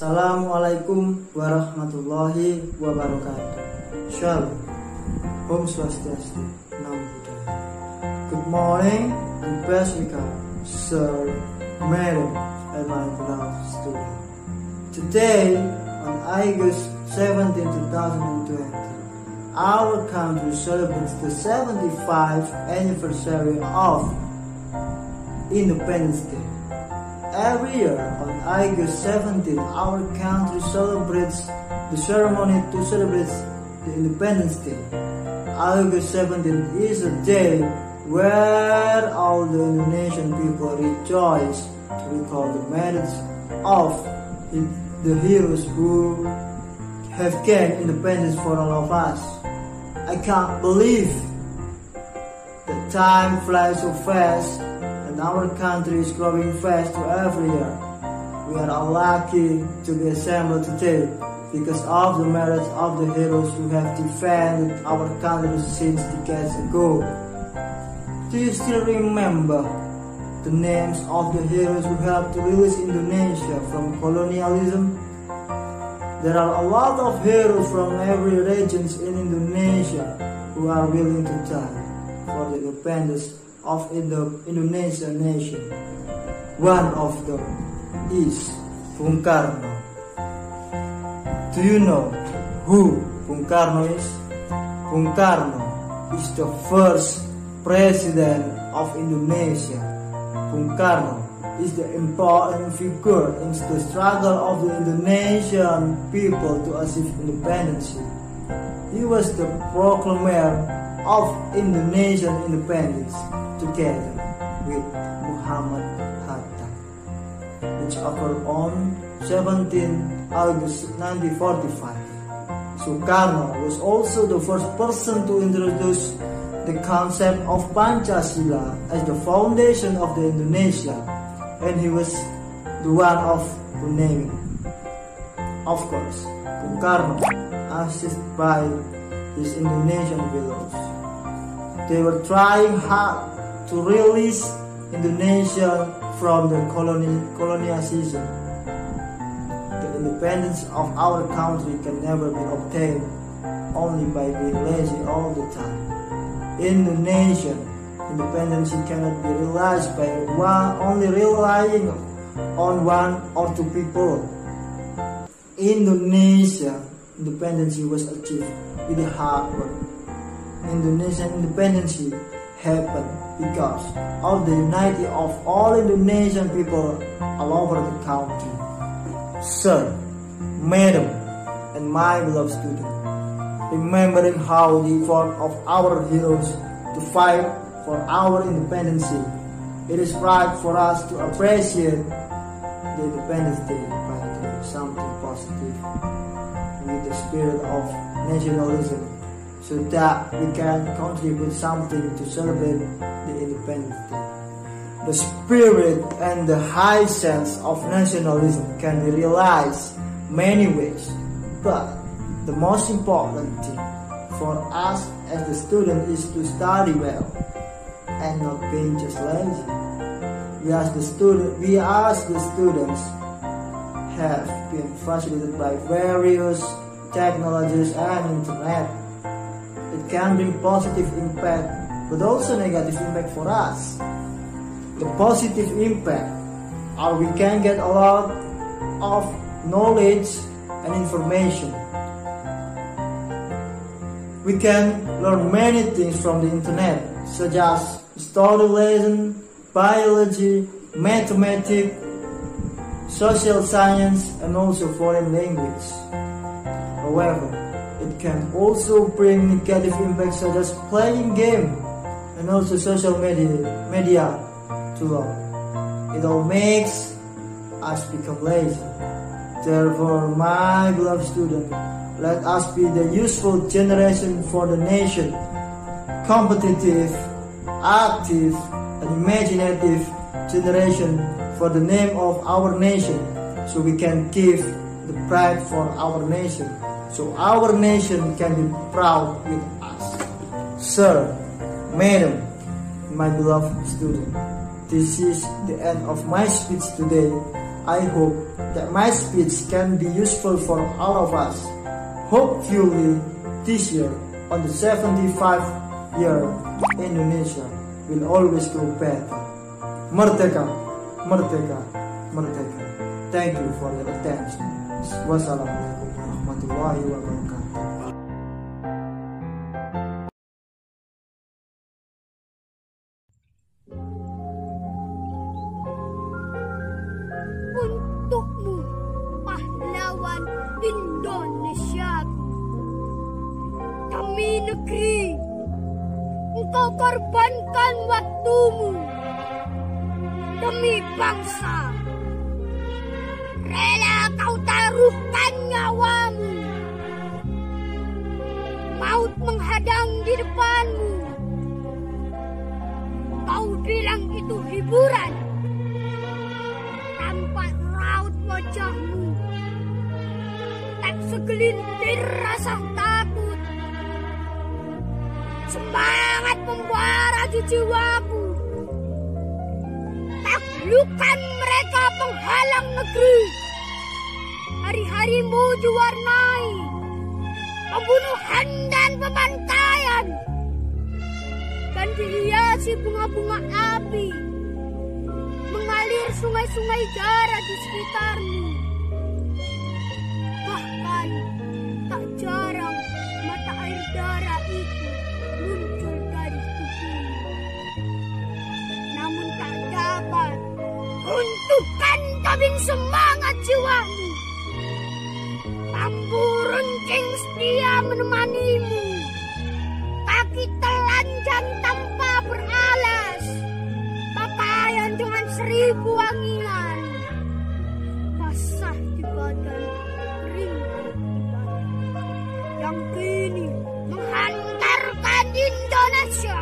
Assalamualaikum warahmatullahi wabarakatuh. Shalom. Om Swastiastu. Namo Buddhaya. Good morning and best regards, Sir, Madam, and my beloved student. Today, on August 17, 2020, our country celebrates the 75th anniversary of Independence Day. Every year on August 17, our country celebrates the ceremony to celebrate the Independence Day. August 17 is a day where all the Indonesian people rejoice to recall the merits of the heroes who have gained independence for all of us. I can't believe the time flies so fast our country is growing fast to every year. We are lucky to be assembled today because of the merits of the heroes who have defended our country since decades ago. Do you still remember the names of the heroes who helped to release Indonesia from colonialism? There are a lot of heroes from every region in Indonesia who are willing to die for the independence of the Indonesian nation. One of them is Bung Karno. Do you know who Bung Karno is? Bung Karno is the first president of Indonesia. Bung Karno is the important figure in the struggle of the Indonesian people to achieve independence. He was the proclaimer of Indonesian independence together with Muhammad Hatta, which occurred on 17 August 1945. Sukarno was also the first person to introduce the concept of Pancasila as the foundation of the Indonesia and he was the one of who named. Of course, Bung Karno, assisted by his Indonesian fellows. They were trying hard to release Indonesia from the colony, colonialism the independence of our country can never be obtained only by being lazy all the time. Indonesia independence cannot be realized by one, only relying on one or two people. Indonesia independence was achieved with hard work. Indonesian independence happened because of the unity of all Indonesian people all over the country. Sir, Madam, and my beloved student, remembering how the effort of our heroes to fight for our independence, it is right for us to appreciate the Independence Day by doing something positive with the spirit of nationalism so that we can contribute something to celebrate the Independence Day. The spirit and the high sense of nationalism can be realized many ways, but the most important thing for us as the student is to study well and not being just lazy. We as the student, we as the students have been facilitated by various technologies and internet. It can bring positive impact, but also negative impact for us. The positive impact are we can get a lot of knowledge and information. We can learn many things from the internet such as story lesson biology mathematics social science and also foreign language. However can also bring negative impacts such as playing game and also social media media too long. It all makes us become lazy. Therefore, my beloved student, let us be the useful generation for the nation, competitive, active, and imaginative generation for the name of our nation, so we can give the pride for our nation, so our nation can be proud with us. Sir, Madam, my beloved student, this is the end of my speech today. I hope that my speech can be useful for all of us. Hopefully, this year, on the 75th year, Indonesia will always go better. Merdeka, Merdeka, Merdeka. Thank you for your attention. Wassalamualaikum warahmatullahi wabarakatuh. untukmu pahlawan Indonesia. Demi negeri engkau korbankan waktumu. Demi bangsa rela kau taruhkan nyawamu menghadang di depanmu. Kau bilang itu hiburan. Tampak raut wajahmu. Tak segelintir rasa takut. Semangat membara di jiwaku. Taklukkan mereka penghalang negeri. Hari-harimu diwarnai pembunuhan dan pembantaian dan dihiasi bunga-bunga api mengalir sungai-sungai darah di sekitarmu. Bahkan tak jarang mata air darah itu muncul dari tubuhmu. Namun tak dapat runtuhkan tabing semangat jiwamu. Runcing setia menemanimu. Kaki telanjang tanpa beralas pakaian dengan seribu wangian basah di badan kering di badan yang kini menghantarkan Indonesia